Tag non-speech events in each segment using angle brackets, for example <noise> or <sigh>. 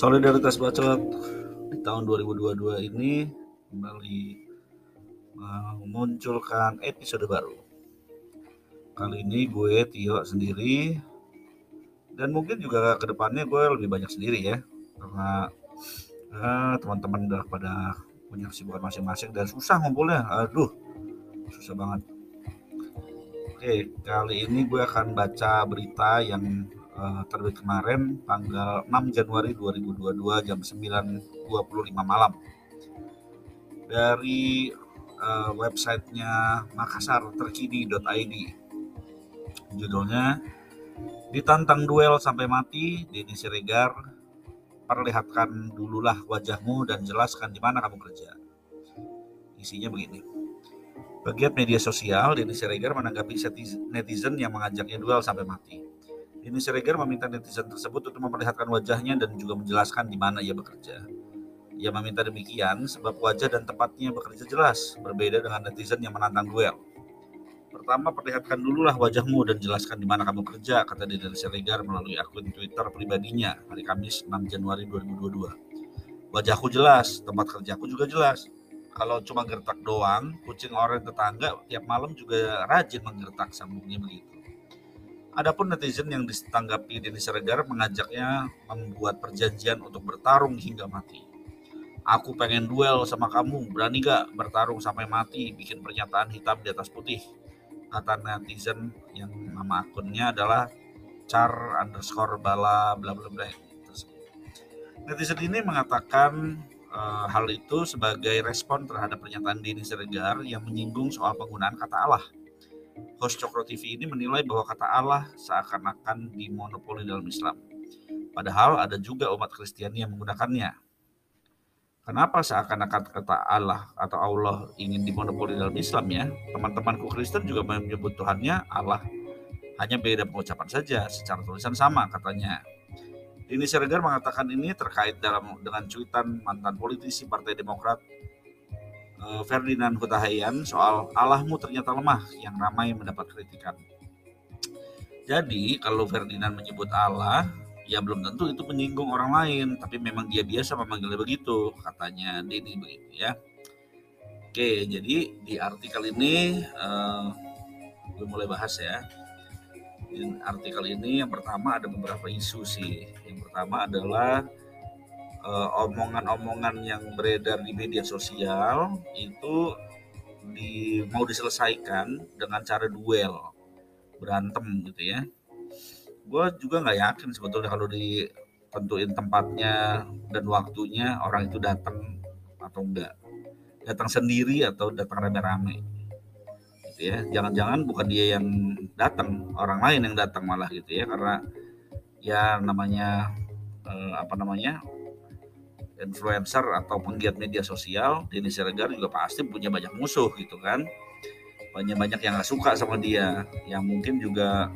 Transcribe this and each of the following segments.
Solidaritas Bacot di tahun 2022 ini kembali memunculkan episode baru. Kali ini gue Tio sendiri dan mungkin juga ke depannya gue lebih banyak sendiri ya karena eh, teman-teman udah pada punya kesibukan masing-masing dan susah ngumpulnya. Aduh, susah banget. Oke, kali ini gue akan baca berita yang uh, terbit kemarin tanggal 6 Januari 2022 jam 9.25 malam. Dari uh, websitenya makassarterkini.id judulnya ditantang duel sampai mati Denny Siregar. Perlihatkan dululah wajahmu dan jelaskan di mana kamu kerja. Isinya begini. Pegiat media sosial, Denny Siregar menanggapi netizen yang mengajaknya duel sampai mati. Denny Siregar meminta netizen tersebut untuk memperlihatkan wajahnya dan juga menjelaskan di mana ia bekerja. Ia meminta demikian sebab wajah dan tempatnya bekerja jelas, berbeda dengan netizen yang menantang duel. Pertama, perlihatkan dululah wajahmu dan jelaskan di mana kamu kerja, kata Denny Siregar melalui akun Twitter pribadinya hari Kamis 6 Januari 2022. Wajahku jelas, tempat kerjaku juga jelas kalau cuma gertak doang, kucing orang tetangga tiap malam juga rajin menggertak sambungnya begitu. Adapun netizen yang ditanggapi Denny Siregar mengajaknya membuat perjanjian untuk bertarung hingga mati. Aku pengen duel sama kamu, berani gak bertarung sampai mati, bikin pernyataan hitam di atas putih. Kata netizen yang nama akunnya adalah char underscore bala bla bla bla. Netizen ini mengatakan uh, hal itu sebagai respon terhadap pernyataan Denny Siregar yang menyinggung soal penggunaan kata Allah. Host Cokro TV ini menilai bahwa kata Allah seakan-akan dimonopoli dalam Islam. Padahal ada juga umat Kristiani yang menggunakannya. Kenapa seakan-akan kata Allah atau Allah ingin dimonopoli dalam Islam ya? Teman-temanku Kristen juga menyebut Tuhannya Allah. Hanya beda pengucapan saja, secara tulisan sama katanya. Dini Siregar mengatakan ini terkait dalam dengan cuitan mantan politisi Partai Demokrat Ferdinand Hutahayan soal Allahmu ternyata lemah yang ramai mendapat kritikan. Jadi kalau Ferdinand menyebut Allah, ya belum tentu itu menyinggung orang lain, tapi memang dia biasa memanggilnya begitu, katanya Dini begitu ya. Oke, jadi di artikel ini uh, gue mulai bahas ya di artikel ini yang pertama ada beberapa isu sih. Yang pertama adalah uh, omongan-omongan yang beredar di media sosial itu di mau diselesaikan dengan cara duel berantem gitu ya. Gue juga nggak yakin sebetulnya kalau ditentuin tempatnya dan waktunya orang itu datang atau enggak datang sendiri atau datang rame-rame gitu ya. Jangan-jangan bukan dia yang datang orang lain yang datang malah gitu ya. Karena ya namanya eh, apa namanya influencer atau penggiat media sosial Indonesia Siregar juga pasti punya banyak musuh gitu kan. Banyak-banyak yang gak suka sama dia yang mungkin juga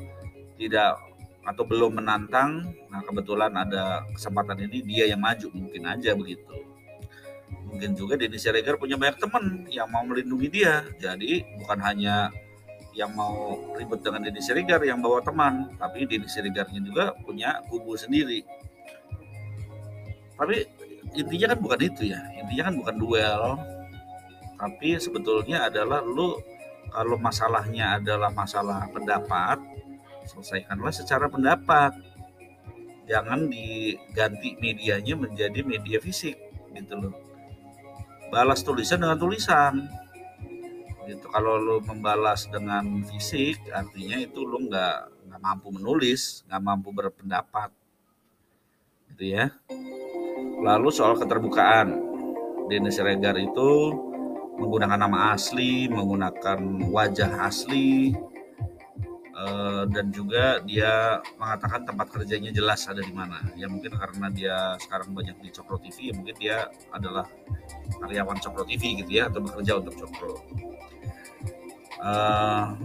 tidak atau belum menantang. Nah kebetulan ada kesempatan ini dia yang maju mungkin aja begitu. Mungkin juga Denny Siregar punya banyak teman yang mau melindungi dia. Jadi bukan hanya yang mau ribut dengan Denny Siregar yang bawa teman tapi Denny Siregarnya juga punya kubu sendiri. Tapi intinya kan bukan itu ya intinya kan bukan duel. Tapi sebetulnya adalah lu kalau masalahnya adalah masalah pendapat selesaikanlah secara pendapat. Jangan diganti medianya menjadi media fisik gitu loh. Balas tulisan dengan tulisan. Gitu kalau lo membalas dengan fisik artinya itu lo nggak nggak mampu menulis nggak mampu berpendapat. Gitu ya lalu soal keterbukaan Dennis Regar itu menggunakan nama asli menggunakan wajah asli Eh, dan juga dia mengatakan tempat kerjanya jelas ada di mana. Ya mungkin karena dia sekarang banyak di Cokro TV, ya mungkin dia adalah karyawan Cokro TV gitu ya atau bekerja untuk Cokro. Uh,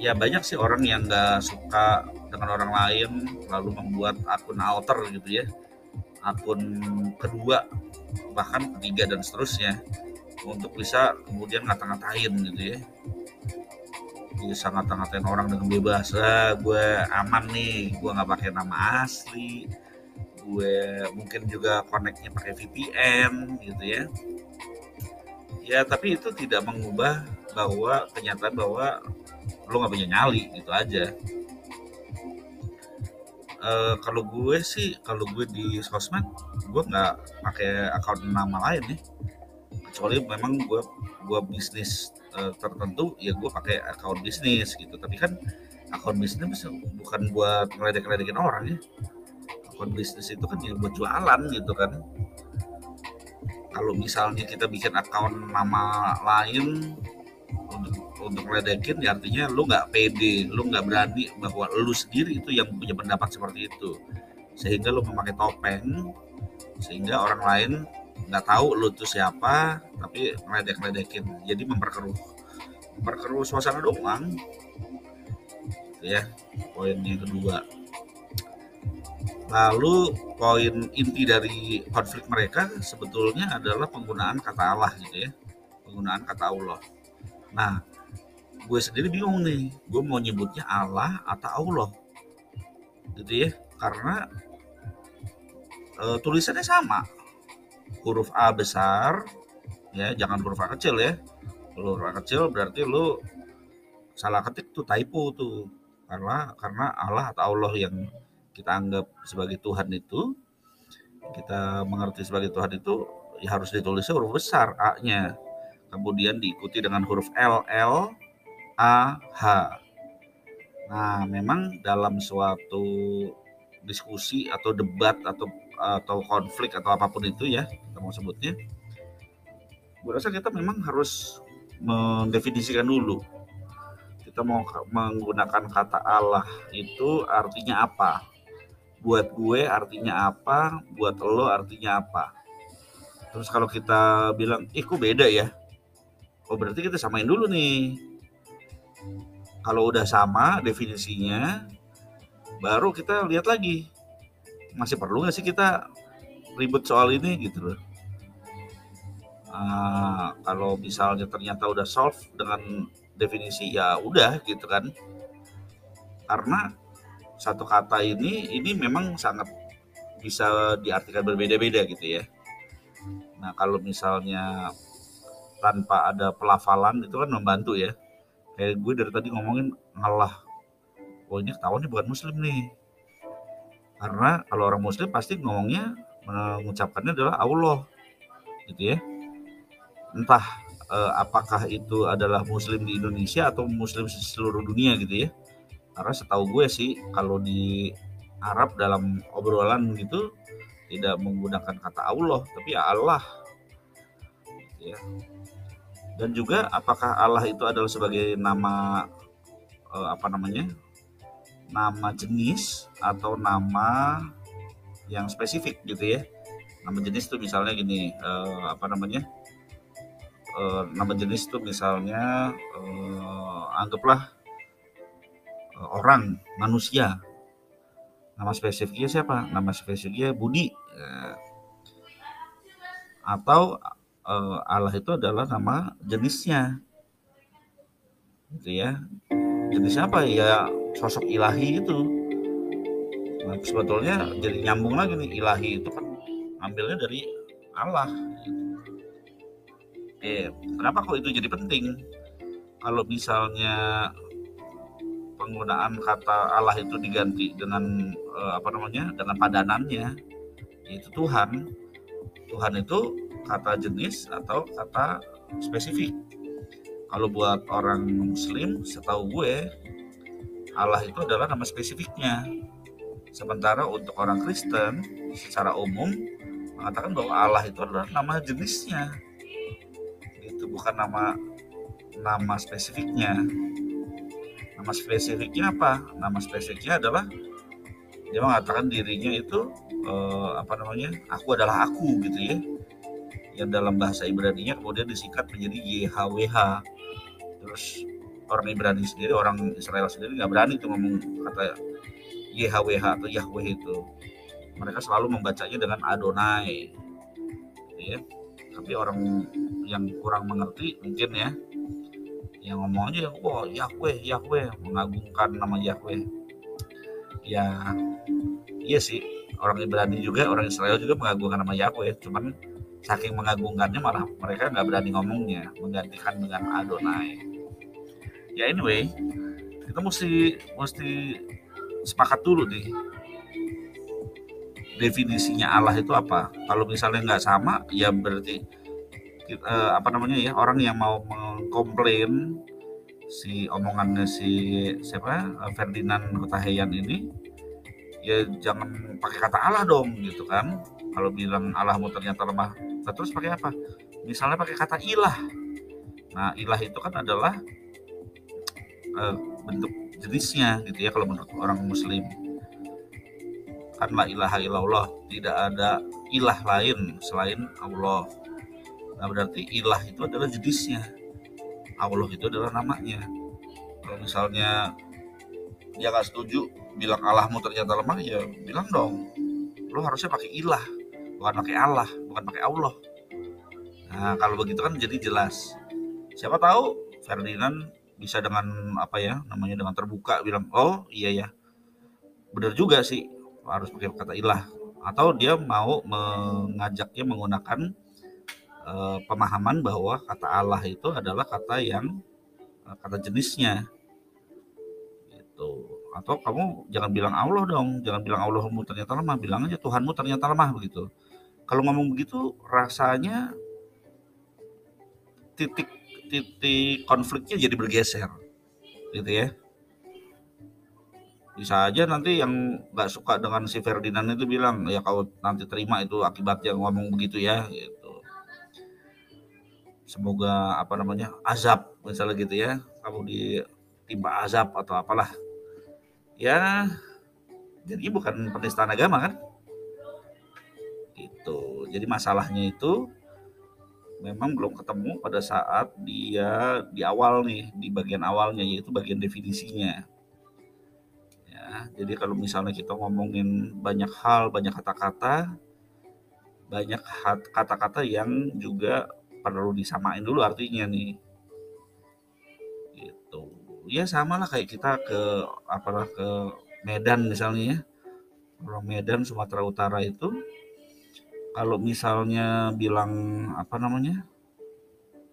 ya banyak sih orang yang nggak suka dengan orang lain lalu membuat akun alter gitu ya akun kedua bahkan ketiga dan seterusnya untuk bisa kemudian ngata-ngatain gitu ya. Bisa ngata-ngatain orang dengan bebas ah, gue aman nih gue nggak pakai nama asli gue mungkin juga connectnya pakai VPN gitu ya. Ya tapi itu tidak mengubah bahwa kenyataan bahwa lo nggak punya nyali gitu aja uh, kalau gue sih kalau gue di sosmed gue nggak pakai akun nama lain nih. Kecuali memang gue gue bisnis uh, tertentu ya gue pakai akun bisnis gitu. Tapi kan akun bisnis bukan buat ngeledek-ngeledekin orang ya. Akun bisnis itu kan ya buat jualan gitu kan. Kalau misalnya kita bikin akun nama lain untuk untuk ledekin ya artinya lu nggak pede lu nggak berani bahwa lu sendiri itu yang punya pendapat seperti itu sehingga lu memakai topeng sehingga orang lain nggak tahu lu tuh siapa tapi meledek ledekin jadi memperkeruh memperkeruh suasana doang ya poin yang kedua Lalu poin inti dari konflik mereka sebetulnya adalah penggunaan kata Allah gitu ya. Penggunaan kata Allah. Nah, gue sendiri bingung nih. Gue mau nyebutnya Allah atau Allah. Gitu ya. Karena e, tulisannya sama. Huruf A besar ya, jangan huruf A kecil ya. Kalau huruf A kecil berarti lu salah ketik tuh typo tuh. Karena karena Allah atau Allah yang kita anggap sebagai Tuhan itu kita mengerti sebagai Tuhan itu ya harus ditulisnya huruf besar A-nya kemudian diikuti dengan huruf L L A H nah memang dalam suatu diskusi atau debat atau atau konflik atau apa pun itu ya kita mau sebutnya gue rasa kita memang harus mendefinisikan dulu kita mau menggunakan kata Allah itu artinya apa buat gue artinya apa, buat lo artinya apa. Terus kalau kita bilang, ih kok beda ya? Oh berarti kita samain dulu nih. Kalau udah sama definisinya, baru kita lihat lagi. Masih perlu nggak sih kita ribut soal ini gitu loh. Uh, kalau misalnya ternyata udah solve dengan definisi ya udah gitu kan. Karena satu kata ini ini memang sangat bisa diartikan berbeda-beda gitu ya. Nah kalau misalnya tanpa ada pelafalan itu kan membantu ya. Kayak gue dari tadi ngomongin ngalah. Oh ini ketahuan nih bukan muslim nih. Karena kalau orang muslim pasti ngomongnya mengucapkannya adalah Allah. Gitu ya. Entah eh, apakah itu adalah muslim di Indonesia atau muslim seluruh dunia gitu ya karena setahu gue sih kalau di Arab dalam obrolan gitu tidak menggunakan kata Allah tapi ya Allah ya dan juga apakah Allah itu adalah sebagai nama eh, apa namanya nama jenis atau nama yang spesifik gitu ya? Nama jenis itu misalnya gini eh, apa namanya eh, nama jenis itu misalnya eh, anggaplah orang manusia. Nama spesifiknya siapa? Nama spesifiknya Budi. Eh, atau eh, Allah itu adalah nama jenisnya. Gitu ya. Jenis apa? Ya sosok ilahi itu nah, sebetulnya jadi nyambung lagi nih ilahi itu kan ambilnya dari Allah. Oke, kenapa kok itu jadi penting? Kalau misalnya penggunaan kata Allah itu diganti dengan uh, apa namanya dengan padanannya yaitu Tuhan. Tuhan itu kata jenis atau kata spesifik kalau buat orang muslim setahu gue Allah itu adalah nama spesifiknya sementara untuk orang Kristen secara umum mengatakan bahwa Allah itu adalah nama jenisnya itu bukan nama nama spesifiknya Nama spesifiknya apa? Nama spesifiknya adalah dia mengatakan dirinya itu eh, apa namanya? Aku adalah aku gitu ya. Yang dalam bahasa Ibrani-nya kemudian disingkat menjadi YHWH. Terus orang Ibrani sendiri, orang Israel sendiri nggak berani itu ngomong kata YHWH atau Yahweh itu. Mereka selalu membacanya dengan Adonai. Ya. Tapi orang yang kurang mengerti mungkin ya yang ngomong aja wah Yahweh Yahweh mengagungkan nama Yahweh ya iya sih orang Ibrani juga orang Israel juga mengagungkan nama Yahweh cuman saking mengagungkannya malah mereka nggak berani ngomongnya menggantikan dengan Adonai. Ya anyway kita mesti mesti sepakat dulu nih. Definisinya Allah itu apa? Kalau misalnya nggak sama ya berarti uh, apa namanya ya orang yang mau mengkomplain si omongannya si siapa Ferdinand Hutahian ini ya jangan pakai kata Allah dong gitu kan. Kalau bilang Allahmu ternyata lemah nah, terus pakai apa? Misalnya pakai kata ilah. Nah ilah itu kan adalah uh, bentuk jenisnya gitu ya kalau menurut orang muslim. Kan la ilaha illallah tidak ada ilah lain selain Allah. Nah berarti ilah itu adalah jenisnya. Allah itu adalah namanya. Kalau misalnya dia nggak setuju bilang Allahmu ternyata lemah ya bilang dong. Lo harusnya pakai ilah bukan pakai Allah bukan pakai Allah. Nah kalau begitu kan jadi jelas. Siapa tahu Ferdinand bisa dengan apa ya namanya dengan terbuka bilang oh iya ya benar juga sih harus pakai kata ilah. Atau dia mau mengajaknya menggunakan uh, pemahaman bahwa kata Allah itu adalah kata yang uh, kata jenisnya. Gitu. Atau kamu jangan bilang Allah dong jangan bilang Allahmu ternyata lemah bilang aja Tuhanmu ternyata lemah begitu kalau ngomong begitu rasanya titik titik konfliknya jadi bergeser gitu ya. Bisa aja nanti yang nggak suka dengan si Ferdinand itu bilang ya kau nanti terima itu akibatnya ngomong begitu ya gitu. Semoga apa namanya azab misalnya gitu ya. Kamu ditimpa azab atau apalah. Ya jadi bukan penistaan agama kan jadi masalahnya itu memang belum ketemu pada saat dia di awal nih di bagian awalnya yaitu bagian definisinya. Ya jadi kalau misalnya kita ngomongin banyak hal banyak kata-kata banyak kata-kata yang juga perlu disamain dulu artinya nih. Gitu. Ya sama lah kayak kita ke apalah ke Medan misalnya ya. Kalau Medan Sumatera Utara itu kalau misalnya bilang apa namanya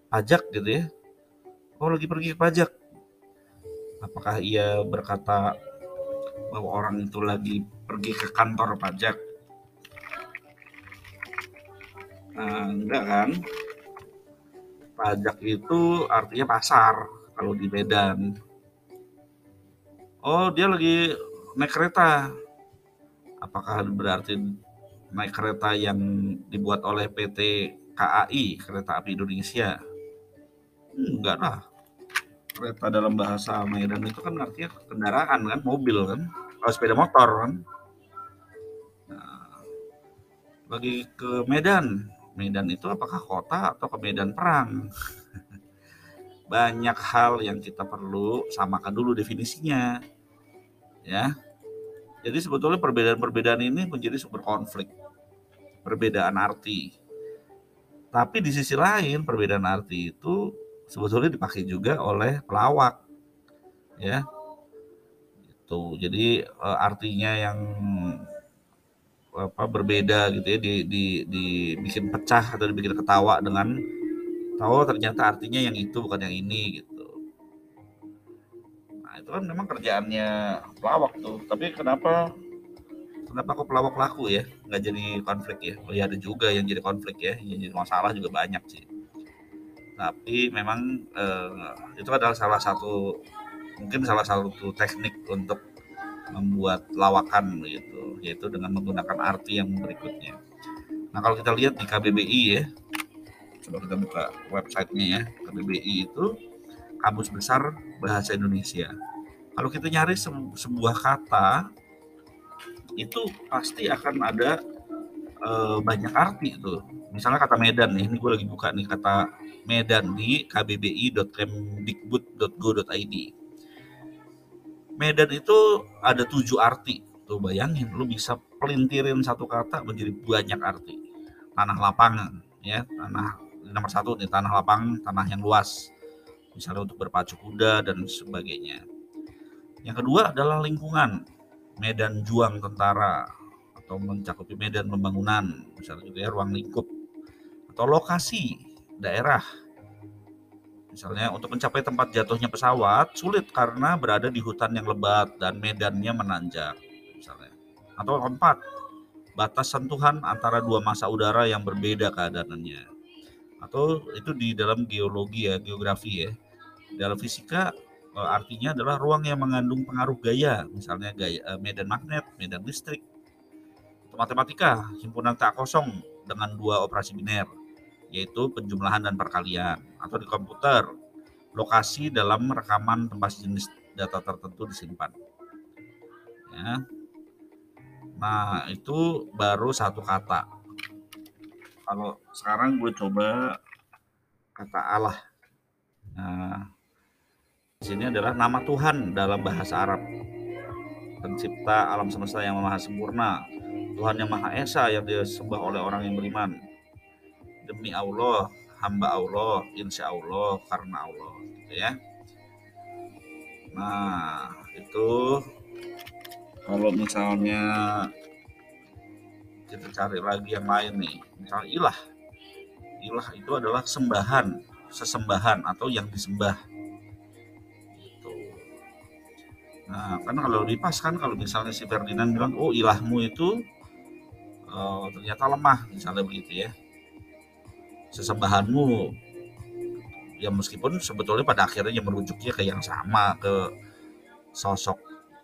pajak gitu ya oh lagi pergi ke pajak apakah ia berkata bahwa orang itu lagi pergi ke kantor pajak nah enggak kan pajak itu artinya pasar kalau di Medan. Oh, dia lagi naik kereta. Apakah berarti naik kereta yang dibuat oleh PT KAI, Kereta Api Indonesia? Enggak lah. Kereta dalam bahasa Medan itu kan artinya kendaraan kan, mobil kan, kalau sepeda motor kan. Nah, bagi ke Medan, Medan itu apakah kota atau ke medan perang? <laughs> Banyak hal yang kita perlu samakan dulu definisinya. Ya. Jadi sebetulnya perbedaan-perbedaan ini menjadi sumber konflik. Perbedaan arti. Tapi di sisi lain perbedaan arti itu sebetulnya dipakai juga oleh pelawak. Ya. Itu. Jadi eh, artinya yang apa berbeda gitu ya di, di dibikin pecah atau dibikin ketawa dengan tahu ternyata artinya yang itu bukan yang ini gitu nah itu kan memang kerjaannya pelawak tuh tapi kenapa kenapa kok pelawak laku ya? Nggak jadi konflik ya? Oh ya ada juga yang jadi konflik ya. Yang jadi masalah juga banyak sih. Tapi memang eh, itu adalah salah satu mungkin salah satu teknik untuk membuat lawakan gitu yaitu dengan menggunakan arti yang berikutnya. Nah kalau kita lihat di KBBI ya coba kita buka websitenya ya. KBBI itu kamus besar bahasa Indonesia. Kalau kita nyari sebuah kata itu pasti akan ada e, banyak arti itu misalnya kata Medan nih ini gue lagi buka nih kata Medan di kbbi.kemdikbud.go.id Medan itu ada tujuh arti. Tuh bayangin, lu bisa pelintirin satu kata menjadi banyak arti. Tanah lapangan, ya, tanah nomor satu nih tanah lapang, tanah yang luas, misalnya untuk berpacu kuda dan sebagainya. Yang kedua adalah lingkungan, medan juang tentara atau mencakupi medan pembangunan, misalnya juga ya ruang lingkup atau lokasi daerah. Misalnya untuk mencapai tempat jatuhnya pesawat sulit karena berada di hutan yang lebat dan medannya menanjak, misalnya. Atau keempat, batas sentuhan antara dua masa udara yang berbeda keadaannya. Atau itu di dalam geologi ya, geografi ya. Dalam fisika artinya adalah ruang yang mengandung pengaruh gaya, misalnya gaya eh, medan magnet, medan listrik. Matematika, himpunan tak kosong dengan dua operasi biner yaitu penjumlahan dan perkalian atau di komputer lokasi dalam rekaman tempat jenis data tertentu disimpan. Ya. Nah, itu baru satu kata. Kalau sekarang gue coba kata Allah. Nah, sini adalah nama Tuhan dalam bahasa Arab. Pencipta alam semesta yang maha sempurna. Tuhan yang maha esa yang disembah oleh orang yang beriman demi Allah hamba Allah insya Allah karena Allah gitu ya nah itu kalau misalnya kita cari lagi yang lain nih misalnya ilah ilah itu adalah sembahan sesembahan atau yang disembah nah kan kalau dipas kan kalau misalnya si Ferdinand bilang oh ilahmu itu uh, ternyata lemah misalnya begitu ya. Sesembahanmu. Ya meskipun sebetulnya pada akhirnya merujuknya ke yang sama ke sosok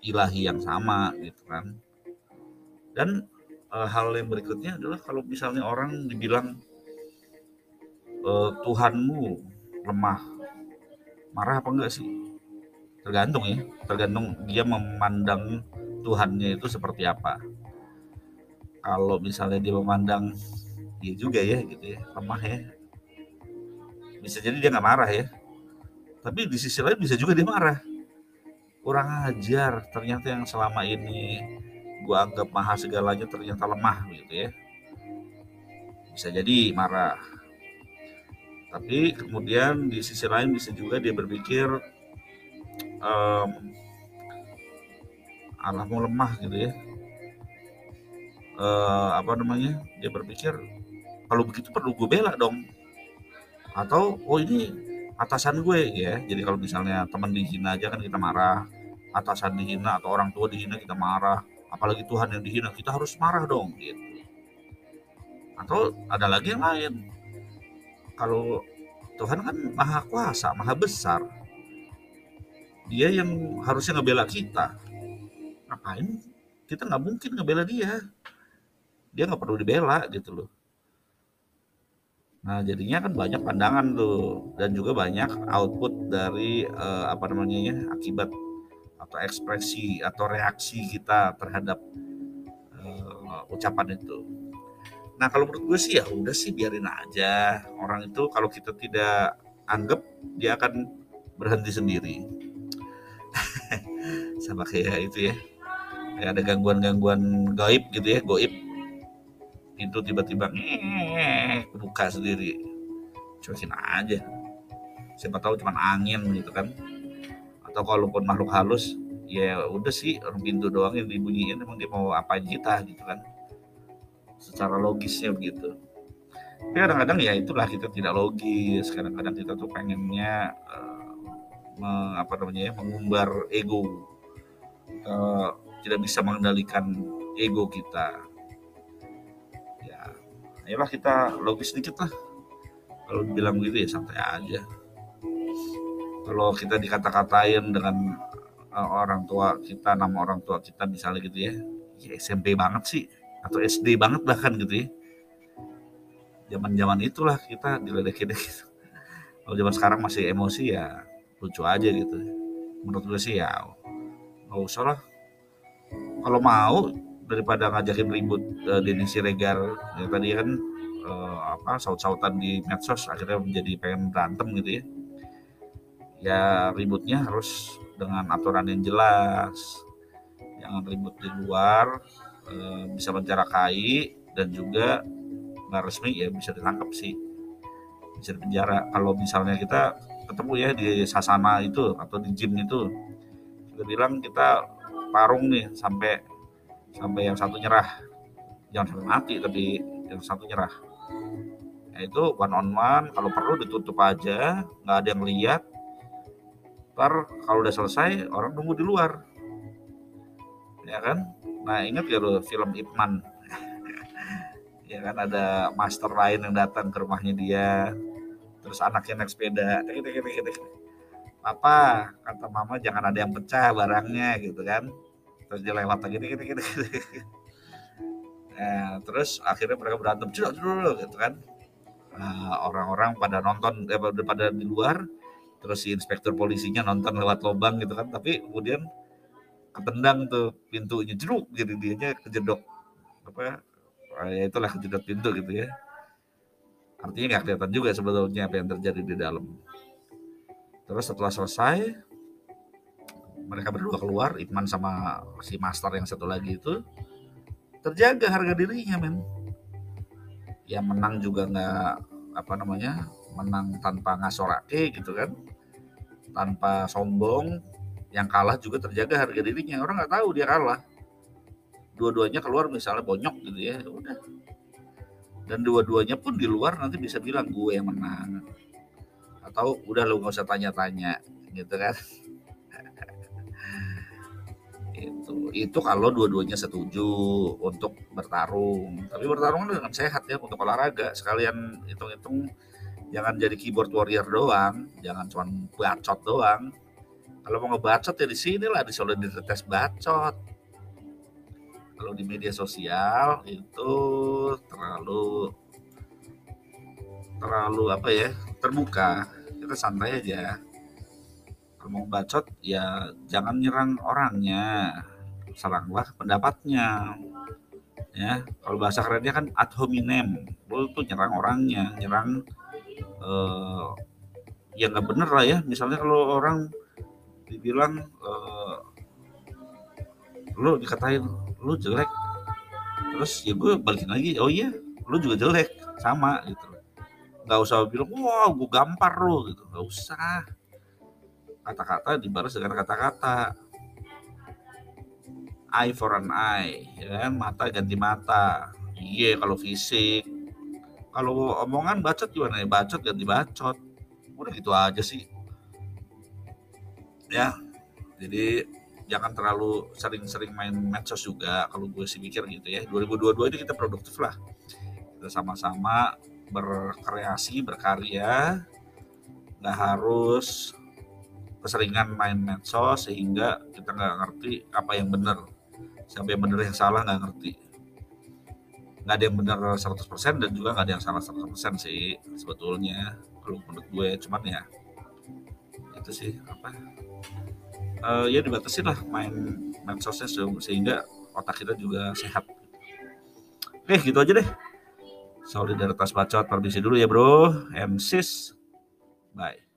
ilahi yang sama gitu kan. Dan e, hal yang berikutnya adalah kalau misalnya orang dibilang e, Tuhanmu lemah marah apa enggak sih tergantung ya. Tergantung dia memandang Tuhannya itu seperti apa. Kalau misalnya dia memandang dia juga ya gitu ya. Lemah ya. Bisa jadi dia nggak marah ya. Tapi di sisi lain bisa juga dia marah. Kurang ajar ternyata yang selama ini gua anggap maha segalanya ternyata lemah gitu ya. Bisa jadi marah. Tapi kemudian di sisi lain bisa juga dia berpikir um, lemah gitu ya. Uh, apa namanya? Dia berpikir kalau begitu perlu gue bela dong. Atau oh ini atasan gue ya. Jadi kalau misalnya teman dihina aja kan kita marah. Atasan dihina atau orang tua dihina kita marah. Apalagi Tuhan yang dihina kita harus marah dong gitu. Atau ada lagi yang lain. Kalau Tuhan kan maha kuasa maha besar dia yang harusnya ngebela kita ngapain kita nggak mungkin ngebela dia dia nggak perlu dibela gitu loh Nah, jadinya kan banyak pandangan tuh dan juga banyak output dari uh, apa namanya ya, akibat atau ekspresi atau reaksi kita terhadap uh, ucapan itu. Nah, kalau menurut gue sih ya udah sih biarin aja. Orang itu kalau kita tidak anggap dia akan berhenti sendiri. Sama kayak itu ya. Kayak ada gangguan-gangguan gaib gitu ya, goib. Pintu tiba-tiba buka sendiri. Cuekin aja. Siapa tahu cuma angin gitu kan. Atau kalaupun makhluk halus ya udah sih pintu doang yang dibunyiin emang dia mau apa kita gitu kan. Secara logisnya begitu. Tapi kadang-kadang ya itulah kita tidak logis. Kadang-kadang kita tuh pengennya uh, me, apa namanya ya, mengumbar ego uh, tidak bisa mengendalikan ego kita. Ayolah kita logis sedikit lah. Kalau dibilang begitu ya santai aja. Kalau kita dikata-katain dengan uh, orang tua kita nama orang tua kita misalnya gitu ya. Ya SMP banget sih. Atau SD banget bahkan gitu ya. Zaman-zaman itulah kita diledekin gitu. Kalau zaman sekarang masih emosi ya lucu aja gitu. Menurut gue sih ya nggak usah lah. Kalau mau daripada ngajakin ribut uh, Denny Siregar yang tadi kan uh, apa saut-sautan di medsos akhirnya menjadi pengen berantem gitu ya. Ya ributnya harus dengan aturan yang jelas. Jangan ribut di luar uh, bisa mencarakai dan juga nggak resmi ya bisa ditangkap sih. Bisa dipenjara kalau misalnya kita ketemu ya di sasana itu atau di gym itu bilang kita parung nih sampai sampai yang satu nyerah. Jangan sampai mati tapi yang satu nyerah. Nah, itu one on one kalau perlu ditutup aja nggak ada yang lihat. Ntar kalau udah selesai orang nunggu di luar. Ya kan? Nah ingat ya lo film Ipman? <laughs> Ya kan ada master lain yang datang ke rumahnya dia. Terus anaknya naik sepeda apa kata mama jangan ada yang pecah barangnya gitu kan. Terus dia lewat lagi gitu, gitu, gitu. Terus akhirnya mereka berantem dulu gitu kan. Nah, orang-orang pada nonton eh, pada di luar terus si inspektur polisinya nonton lewat lubang gitu kan. Tapi kemudian ketendang tuh pintunya jeruk jadi dianya kejedok apa ya itulah kejedok pintu gitu ya. Artinya nggak kelihatan juga sebetulnya apa yang terjadi di dalam terus setelah selesai mereka berdua keluar Iqman sama si master yang satu lagi itu terjaga harga dirinya men. Ya menang juga nggak apa namanya menang tanpa ngasorake gitu kan tanpa sombong. Yang kalah juga terjaga harga dirinya. Orang nggak tahu dia kalah. Dua-duanya keluar misalnya bonyok gitu ya udah. Dan dua-duanya pun di luar nanti bisa bilang gue yang menang atau udah lo nggak usah tanya-tanya gitu kan. Itu itu kalau dua-duanya setuju untuk bertarung. Tapi bertarung dengan sehat ya untuk olahraga. Sekalian hitung-hitung jangan jadi keyboard warrior doang. Jangan cuma bacot doang. Kalau mau ngebacot ya di sini lah di solidaritas bacot. Kalau di media sosial itu terlalu terlalu apa ya terbuka. Kita santai aja. Kalau mau bacot ya jangan nyerang orangnya. Seranglah pendapatnya. Ya kalau bahasa kerennya kan ad hominem. Lu tuh nyerang orangnya nyerang uh, ya nggak bener lah ya. Misalnya kalau orang dibilang uh, lu dikatain lu jelek. Terus ya gue balikin lagi oh iya lu juga jelek. Sama gitu nggak usah bilang wah gue gampar lu gitu. Nggak usah. Kata-kata dibalas dengan kata-kata. Eye for an eye ya kan? Mata ganti mata. Iya kalau fisik. Kalau omongan bacot gimana ya? Bacot ganti bacot. Udah gitu aja sih. Ya jadi jangan terlalu sering-sering main medsos juga kalau gue sih mikir gitu ya. 2022 ini kita produktif lah. Kita sama-sama berkreasi berkarya nggak harus keseringan main medsos sehingga kita nggak ngerti apa yang benar. Siapa yang benar yang salah nggak ngerti. Nggak ada yang benar 100% dan juga nggak ada yang salah 100% sih sebetulnya kalau menurut gue. Cuman ya itu sih apa uh, ya dibatasi lah main medsosnya sehingga otak kita juga sehat. Oke gitu aja deh solidaritas bacot permisi dulu ya bro. Sis. Bye